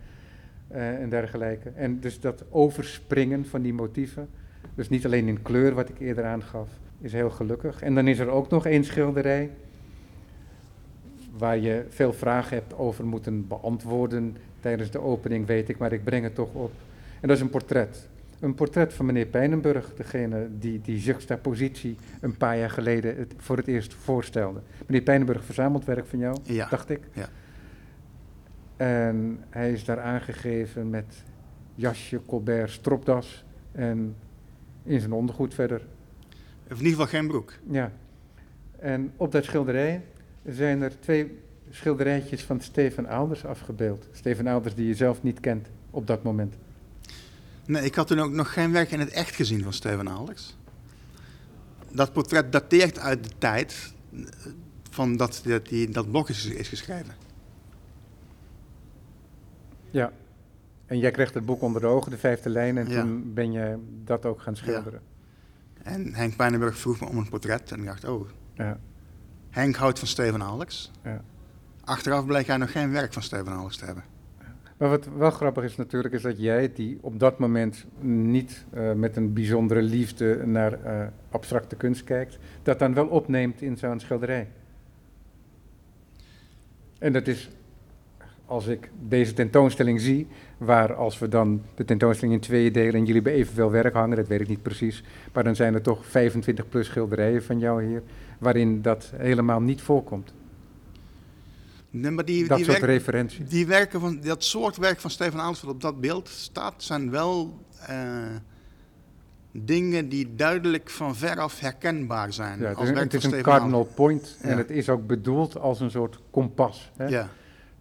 eh, en dergelijke. En dus dat overspringen van die motieven, dus niet alleen in kleur wat ik eerder aangaf, is heel gelukkig. En dan is er ook nog één schilderij waar je veel vragen hebt over moeten beantwoorden tijdens de opening, weet ik, maar ik breng het toch op. En dat is een portret. Een portret van meneer Pijnenburg, degene die die juxtapositie een paar jaar geleden het voor het eerst voorstelde. Meneer Pijnenburg verzamelt werk van jou, Ja. dacht ik. Ja. En hij is daar aangegeven met jasje, colbert, stropdas en in zijn ondergoed verder. Of in ieder geval geen broek. Ja. En op dat schilderij zijn er twee schilderijtjes van Steven Ouders afgebeeld. Steven Ouders die je zelf niet kent op dat moment. Nee, ik had toen ook nog geen werk in het echt gezien van Steven Alex. Dat portret dateert uit de tijd eh, van dat dat, die, dat blog is, is geschreven. Ja. En jij kreeg het boek onder de ogen, de vijfde lijn, en Ja. toen ben je dat ook gaan schilderen. En Henk Pijnenburg vroeg me om een portret en ik dacht, oh, Ja. Henk houdt van Steven Alex. Ja. Achteraf bleek hij nog geen werk van Steven Alex te hebben. Maar wat wel grappig is natuurlijk, is dat jij, die op dat moment niet eh, met een bijzondere liefde naar eh, abstracte kunst kijkt, dat dan wel opneemt in zo'n schilderij. En dat is, als ik deze tentoonstelling zie, waar als we dan de tentoonstelling in tweeën delen en jullie bij evenveel werk hangen, dat weet ik niet precies, maar dan zijn er toch 25 plus schilderijen van jou hier, waarin dat helemaal niet voorkomt. Nee, maar die, dat die, soort werk- referenties. die werken van, dat soort werk van Alex wat op dat beeld staat, zijn wel eh, dingen die duidelijk van veraf herkenbaar zijn. Ja, het als is, werk het is van een cardinal point en het is ook bedoeld als een soort kompas. Hè? Ja.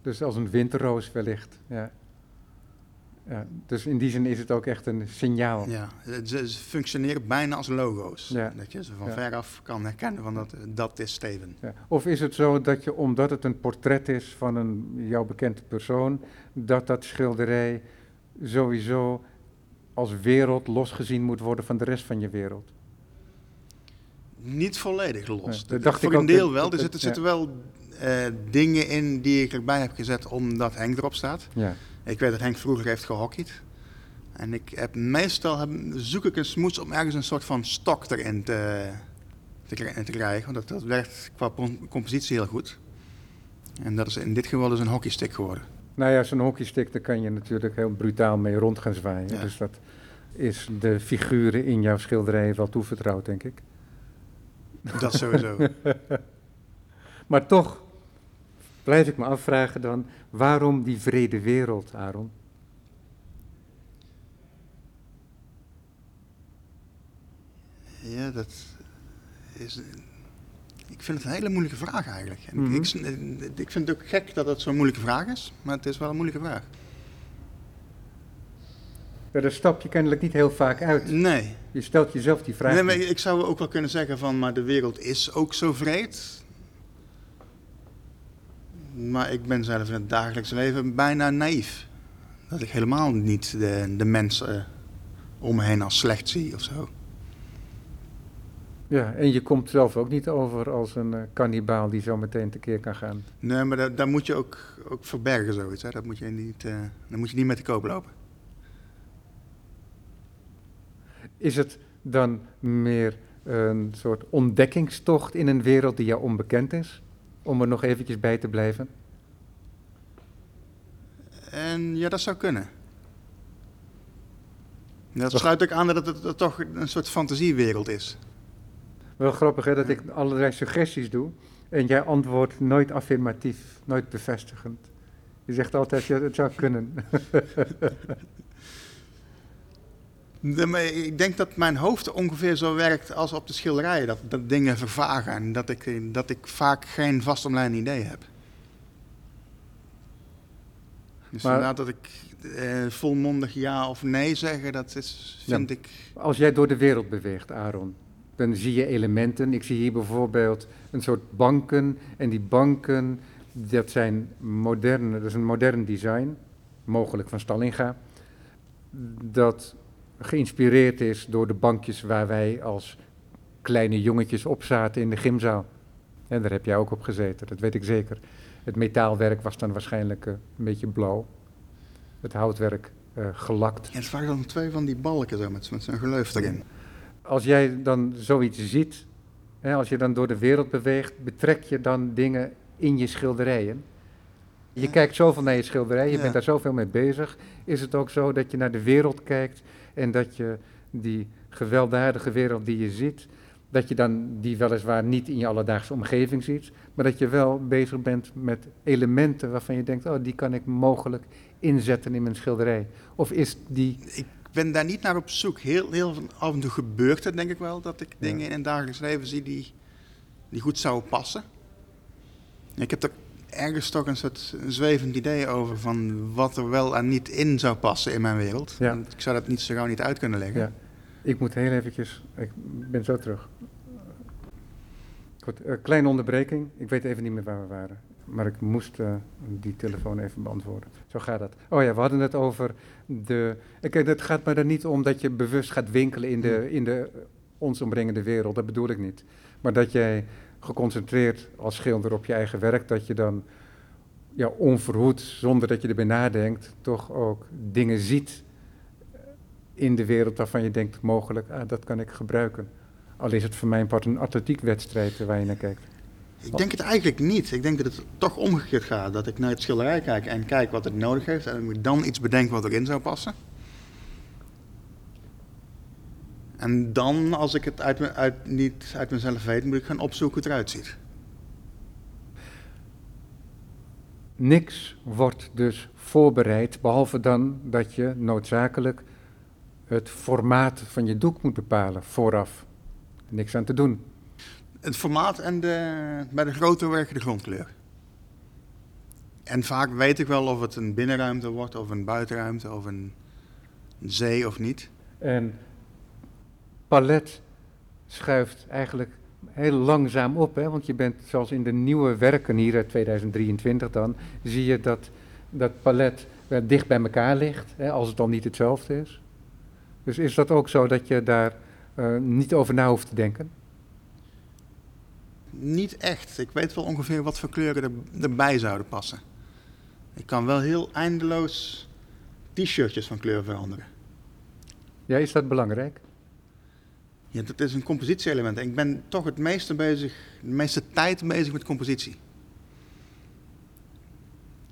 Dus als een winterroos wellicht. Ja. Ja, dus in die zin is het ook echt een signaal. Ja, ze, functioneren bijna als logo's. Ja. Dat je ze van Ja. veraf kan herkennen van dat, dat is Steven. Ja. Of is het zo dat je, omdat het een portret is van een jou bekende persoon, dat dat schilderij sowieso als wereld losgezien moet worden van de rest van je wereld? Niet volledig los. Dat- dacht Voor ik een deel dat- wel. dat- Er zitten wel eh, dingen in die ik erbij heb gezet omdat Henk erop staat. Ja. Ik weet dat Henk vroeger heeft gehockeyd. En ik heb meestal heb, zoek ik een smoes om ergens een soort van stok erin te, te, kri- te krijgen. Want dat, dat werkt qua compositie heel goed. En dat is in dit geval dus een hockeystick geworden. Nou ja, zo'n hockeystick, daar kan je natuurlijk heel brutaal mee rond gaan zwaaien. Ja. Dus dat is de figuren in jouw schilderijen wel toevertrouwd, denk ik. Dat sowieso. Maar toch blijf ik me afvragen dan, waarom die vrede wereld, Aaron? ja, dat is... Ik vind het een hele moeilijke vraag eigenlijk. En Mhm. ik, ik, ik vind het ook gek dat het zo'n moeilijke vraag is. Maar het is wel een moeilijke vraag. Ja, daar stap je kennelijk niet heel vaak uit. Nee. Je stelt jezelf die vraag nee maar ik zou ook wel kunnen zeggen van... Maar de wereld is ook zo vreed. Maar ik ben zelf in het dagelijks leven bijna naïef. Dat ik helemaal niet de, de mensen om me heen als slecht zie of zo. Ja, en je komt zelf ook niet over als een eh, kannibaal die zo meteen tekeer kan gaan. Nee, maar daar, daar moet je ook, ook verbergen zoiets. Hè. Dat moet je niet, eh daar moet je niet met de koop lopen. Is het dan meer een soort ontdekkingstocht in een wereld die jou onbekend is? Om er nog eventjes bij te blijven? En ja, dat zou kunnen. Dat sluit ook aan dat het, dat het toch een soort fantasiewereld is. Wel grappig hè, dat ik allerlei suggesties doe en jij antwoordt nooit affirmatief, nooit bevestigend. Je zegt altijd, ja, het zou kunnen. Ik denk dat mijn hoofd ongeveer zo werkt als op de schilderijen. Dat, dat dingen vervagen en dat ik, dat ik vaak geen vastomlijnd idee heb. Dus Maar- inderdaad dat ik eh, volmondig ja of nee zeggen, dat is, Ja. vind ik... Als jij door de wereld beweegt, Aaron, dan zie je elementen. Ik zie hier bijvoorbeeld een soort banken. En die banken, dat zijn moderne, dat is een modern design, mogelijk van Stallinga. Dat geïnspireerd is door de bankjes waar wij als kleine jongetjes op zaten in de gymzaal. En daar heb jij ook op gezeten, dat weet ik zeker. Het metaalwerk was dan waarschijnlijk eh, een beetje blauw. Het houtwerk uh, gelakt. En het waren dan twee van die balken zo met, met zo'n geleuf erin. Als jij dan zoiets ziet, hè, als je dan door de wereld beweegt, betrek je dan dingen in je schilderijen? Je Ja. kijkt zoveel naar je schilderij, je Ja. bent daar zoveel mee bezig. Is het ook zo dat je naar de wereld kijkt en dat je die gewelddadige wereld die je ziet, dat je dan die weliswaar niet in je alledaagse omgeving ziet, maar dat je wel bezig bent met elementen waarvan je denkt, oh, die kan ik mogelijk inzetten in mijn schilderij. Of is die, Ik ben daar niet naar op zoek. Heel, heel van- af en toe gebeurt het denk ik wel dat ik Ja. dingen in het dagelijks leven zie die, die goed zouden passen. Ik heb er ergens toch een soort zwevend idee over van wat er wel en niet in zou passen in mijn wereld. Ja. Ik zou dat niet zo gauw niet uit kunnen leggen. Ja. ik moet heel eventjes, ik ben zo terug. Goed, eh, kleine onderbreking, ik weet even niet meer waar we waren. Maar ik moest eh, die telefoon even beantwoorden. Zo gaat dat. Oh ja, we hadden het over de. eh, Kijk, het gaat me er niet om dat je bewust gaat winkelen in de, in de eh, ons omringende wereld. Dat bedoel ik niet. Maar dat jij geconcentreerd als schilder op je eigen werk, dat je dan ja, onverhoed, zonder dat je erbij nadenkt, toch ook dingen ziet in de wereld waarvan je denkt mogelijk, ah, dat kan ik gebruiken. Al is het voor mijn part een atletiekwedstrijd eh, waar je naar kijkt. Ik denk het eigenlijk niet. Ik denk dat het toch omgekeerd gaat. Dat ik naar het schilderij kijk en kijk wat het nodig heeft. En ik dan iets bedenken wat erin zou passen. En dan, als ik het uit, uit, niet uit mezelf weet, moet ik gaan opzoeken hoe het eruit ziet. Niks wordt dus voorbereid, behalve dan dat je noodzakelijk het formaat van je doek moet bepalen vooraf. Niks aan te doen. Het formaat en de, bij de grote werken de grondkleur. En vaak weet ik wel of het een binnenruimte wordt, of een buitenruimte, of een, een zee of niet. En palet schuift eigenlijk heel langzaam op, hè? want je bent zoals in de nieuwe werken hier uit 2023 dan, zie je dat dat palet wel dicht bij elkaar ligt, hè, als het dan niet hetzelfde is. Dus is dat ook zo dat je daar eh, niet over na hoeft te denken? Niet echt. Ik weet wel ongeveer wat voor kleuren er, erbij zouden passen. Ik kan wel heel eindeloos t-shirtjes van kleur veranderen. Ja, is dat belangrijk? Ja, dat is een compositie-element. En ik ben toch het meeste bezig, de meeste tijd bezig met compositie.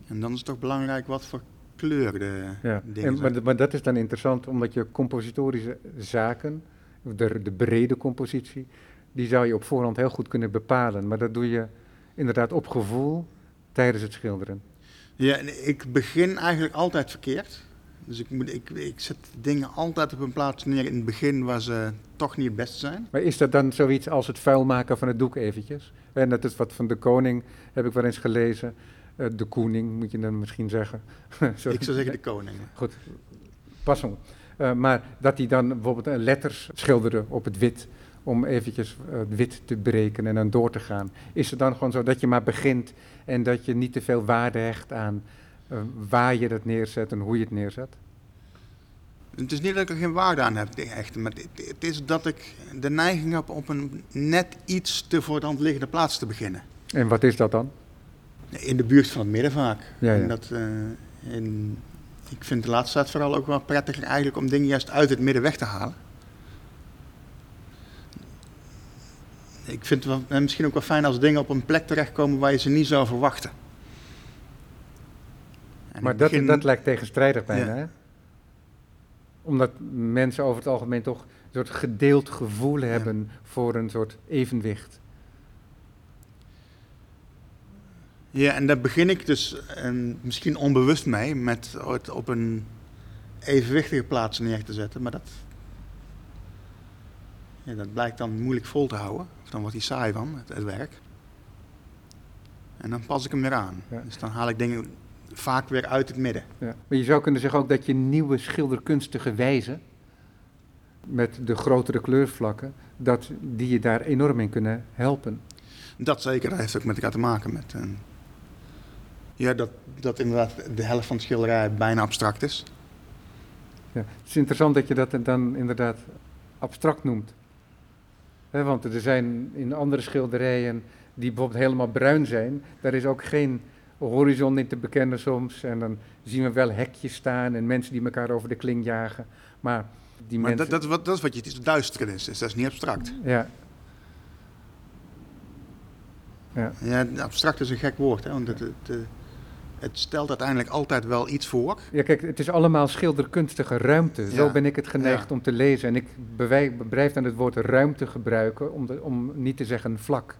En dan is het toch belangrijk wat voor kleur de Ja. dingen En, zijn. maar, maar dat is dan interessant, omdat je compositorische zaken, de, de brede compositie, die zou je op voorhand heel goed kunnen bepalen. Maar dat doe je inderdaad op gevoel tijdens het schilderen. Ja, en ik begin eigenlijk altijd verkeerd. Dus ik, moet, ik, ik zet dingen altijd op een plaats neer in het begin waar ze toch niet het beste zijn. Maar is dat dan zoiets als het vuil maken van het doek eventjes? En dat is wat van de koning, heb ik wel eens gelezen. Eh, de koning, moet je dan misschien zeggen. Ik zou zeggen de koning. Goed, pas op. Eh, maar dat hij dan bijvoorbeeld eh, letters schilderde op het wit, om eventjes eh, het wit te breken en dan door te gaan. Is het dan gewoon zo dat je maar begint en dat je niet te veel waarde hecht aan eh, waar je dat neerzet en hoe je het neerzet? Het is niet dat ik er geen waarde aan heb, echt. Maar het, het is dat ik de neiging heb op een net iets te voor de hand liggende plaats te beginnen. En wat is dat dan? In de buurt van het midden vaak. Ja, ja. En dat, eh, in, ik vind de laatste tijd vooral ook wel prettiger eigenlijk om dingen juist uit het midden weg te halen. Ik vind het wel, en misschien ook wel fijn als dingen op een plek terechtkomen waar je ze niet zou verwachten. En Maar dat, begin- dat lijkt tegenstrijdig bijna, Ja. hè? Omdat mensen over het algemeen toch een soort gedeeld gevoel hebben voor een soort evenwicht. Ja, en daar begin ik dus eh, misschien onbewust mee met het op een evenwichtige plaats neer te zetten. Maar dat, ja, dat blijkt dan moeilijk vol te houden. Of dan wordt hij saai van, het, het werk. En dan pas ik hem weer aan. Ja. Dus dan haal ik dingen vaak weer uit het midden. Ja. Maar je zou kunnen zeggen ook dat je nieuwe schilderkunstige wijzen, met de grotere kleurvlakken, dat die je daar enorm in kunnen helpen. Dat zeker, dat heeft ook met elkaar te maken. Met, eh, ja, dat, dat inderdaad de helft van het schilderij bijna abstract is. Ja. Het is interessant dat je dat dan inderdaad abstract noemt. Want er zijn in andere schilderijen die bijvoorbeeld helemaal bruin zijn, daar is ook geen horizon in te bekennen soms. En dan zien we wel hekjes staan en mensen die elkaar over de kling jagen. Maar die Maar mensen... dat, dat, is wat- dat is wat je het is duisternis is, dat is niet abstract. Ja. Ja, Ja, abstract is een gek woord, hè, want het, het, eh, het stelt uiteindelijk altijd wel iets voor. Ja, kijk, het is allemaal schilderkunstige ruimte. Zo ben ik het geneigd Ja. om te lezen. En ik blijf dan het woord ruimte gebruiken, om, de- om niet te zeggen vlak.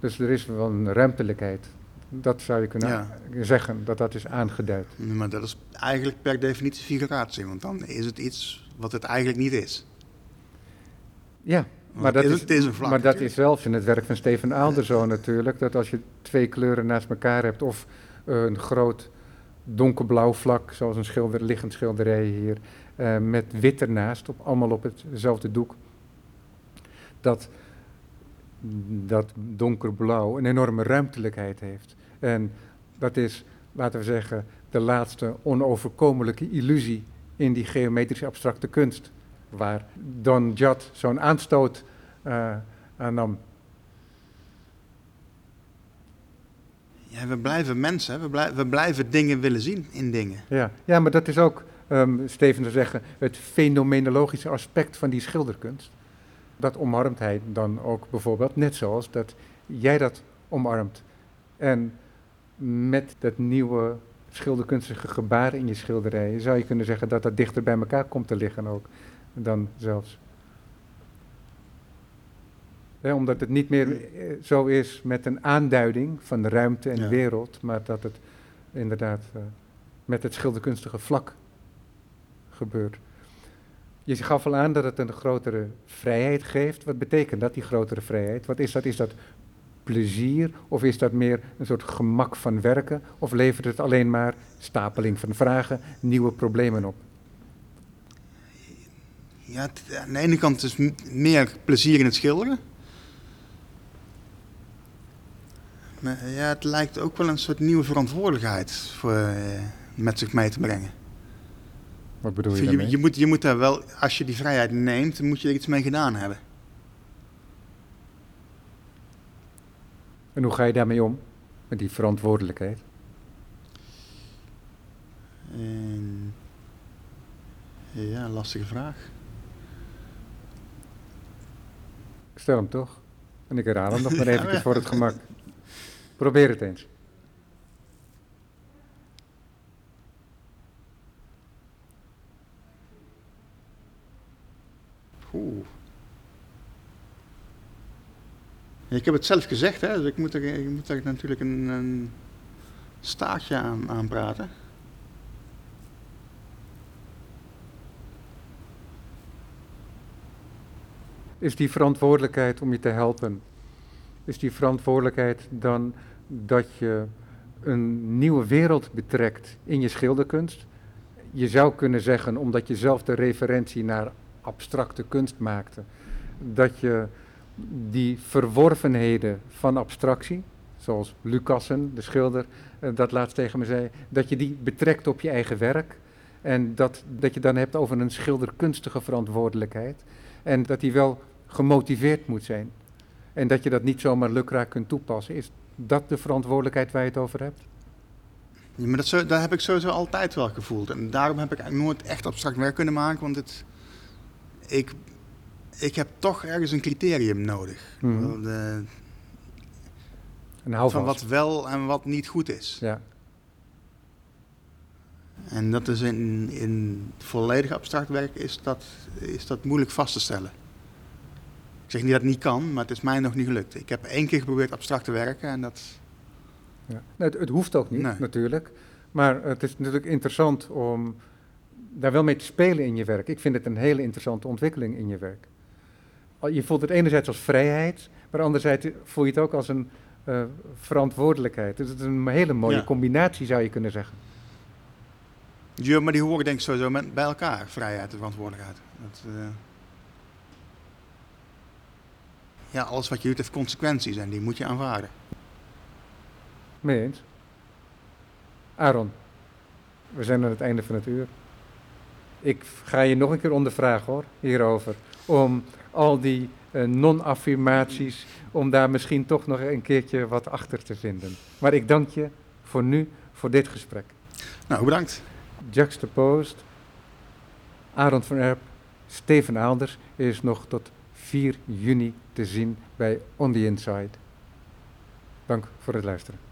Dus er is wel een ruimtelijkheid. Dat zou je kunnen Ja. zeggen, dat dat is aangeduid. Maar dat is eigenlijk per definitie figuratie, want dan is het iets wat het eigenlijk niet is. Ja, Want maar dat, is, het is een vlak. maar dat is zelfs in het werk van Steven Aalder zo natuurlijk. Dat als je twee kleuren naast elkaar hebt, of eh, een groot donkerblauw vlak, zoals een schilder, liggend schilderij hier, eh, met wit ernaast, op, allemaal op hetzelfde doek. Dat, dat donkerblauw een enorme ruimtelijkheid heeft. En dat is, laten we zeggen, de laatste onoverkomelijke illusie in die geometrische abstracte kunst. Waar Don Judd zo'n aanstoot eh, aan nam. Ja, we blijven mensen. We, blij- we blijven dingen willen zien in dingen. Ja. ja, maar dat is ook, ehm, Steven zou zeggen, het fenomenologische aspect van die schilderkunst. Dat omarmt hij dan ook bijvoorbeeld, net zoals dat jij dat omarmt. En met dat nieuwe schilderkunstige gebaar in je schilderijen zou je kunnen zeggen dat dat dichter bij elkaar komt te liggen ook dan zelfs. Omdat het niet meer eh, zo is met een aanduiding van de ruimte en Ja. wereld, maar dat het inderdaad eh, met het schilderkunstige vlak gebeurt. Je gaf al aan dat het een grotere vrijheid geeft. Wat betekent dat, die grotere vrijheid? Wat is dat? Is dat plezier of is dat meer een soort gemak van werken? Of levert het alleen maar stapeling van vragen, nieuwe problemen op? Ja, aan de ene kant is meer plezier in het schilderen. Maar ja, het lijkt ook wel een soort nieuwe verantwoordelijkheid voor, eh, met zich mee te brengen. Wat bedoel je je, moet, je moet daar wel, als je die vrijheid neemt, moet je er iets mee gedaan hebben. En hoe ga je daarmee om? Met die verantwoordelijkheid? En, ja, lastige vraag. Ik stel hem toch? En ik herhaal hem nog maar Ja, ja. voor het gemak. Probeer het eens. Ik heb het zelf gezegd, hè, dus ik moet er, natuurlijk een, een staartje aan, aan praten. Is die verantwoordelijkheid om je te helpen, is die verantwoordelijkheid dan dat je een nieuwe wereld betrekt in je schilderkunst? Je zou kunnen zeggen, omdat je zelf de referentie naar abstracte kunst maakte, dat je die verworvenheden van abstractie, zoals Lucassen, de schilder, eh, dat laatst tegen me zei, dat je die betrekt op je eigen werk. En dat, dat je dan hebt over een schilderkunstige verantwoordelijkheid. En dat die wel gemotiveerd moet zijn. En dat je dat niet zomaar lukraak kunt toepassen. Is dat de verantwoordelijkheid waar je het over hebt? Ja, maar dat, zo, heb ik sowieso altijd wel gevoeld. En daarom heb ik nooit echt abstract werk kunnen maken, want het, ik, ik heb toch ergens een criterium nodig. Mhm. De- van wat wel en wat niet goed is. Ja, En dat is in, in volledig abstract werk is dat, is dat moeilijk vast te stellen. Ik zeg niet dat het niet kan, maar het is mij nog niet gelukt. Ik heb één keer geprobeerd abstract te werken en dat... ja. Nee, het, het hoeft ook niet, Nee. natuurlijk. Maar het is natuurlijk interessant om daar wel mee te spelen in je werk. Ik vind het een hele interessante ontwikkeling in je werk. Je voelt het enerzijds als vrijheid, maar anderzijds voel je het ook als een eh, verantwoordelijkheid. Dus het is een hele mooie Ja. combinatie, zou je kunnen zeggen. Ja, maar die horen denk ik sowieso met, bij elkaar, vrijheid en verantwoordelijkheid. Dat, eh, Ja, alles wat je doet heeft consequenties en die moet je aanvaarden. Mee eens. Aaron, we zijn aan het einde van het uur. Ik ga je nog een keer ondervragen hoor, hierover. om al die uh, non-affirmaties, om daar misschien toch nog een keertje wat achter te vinden. Maar ik dank je voor nu, voor dit gesprek. Nou, bedankt. Juxtaposed, Arend van Erp, Steven Aalders is nog tot 4 juni te zien bij On The Inside. Dank voor het luisteren.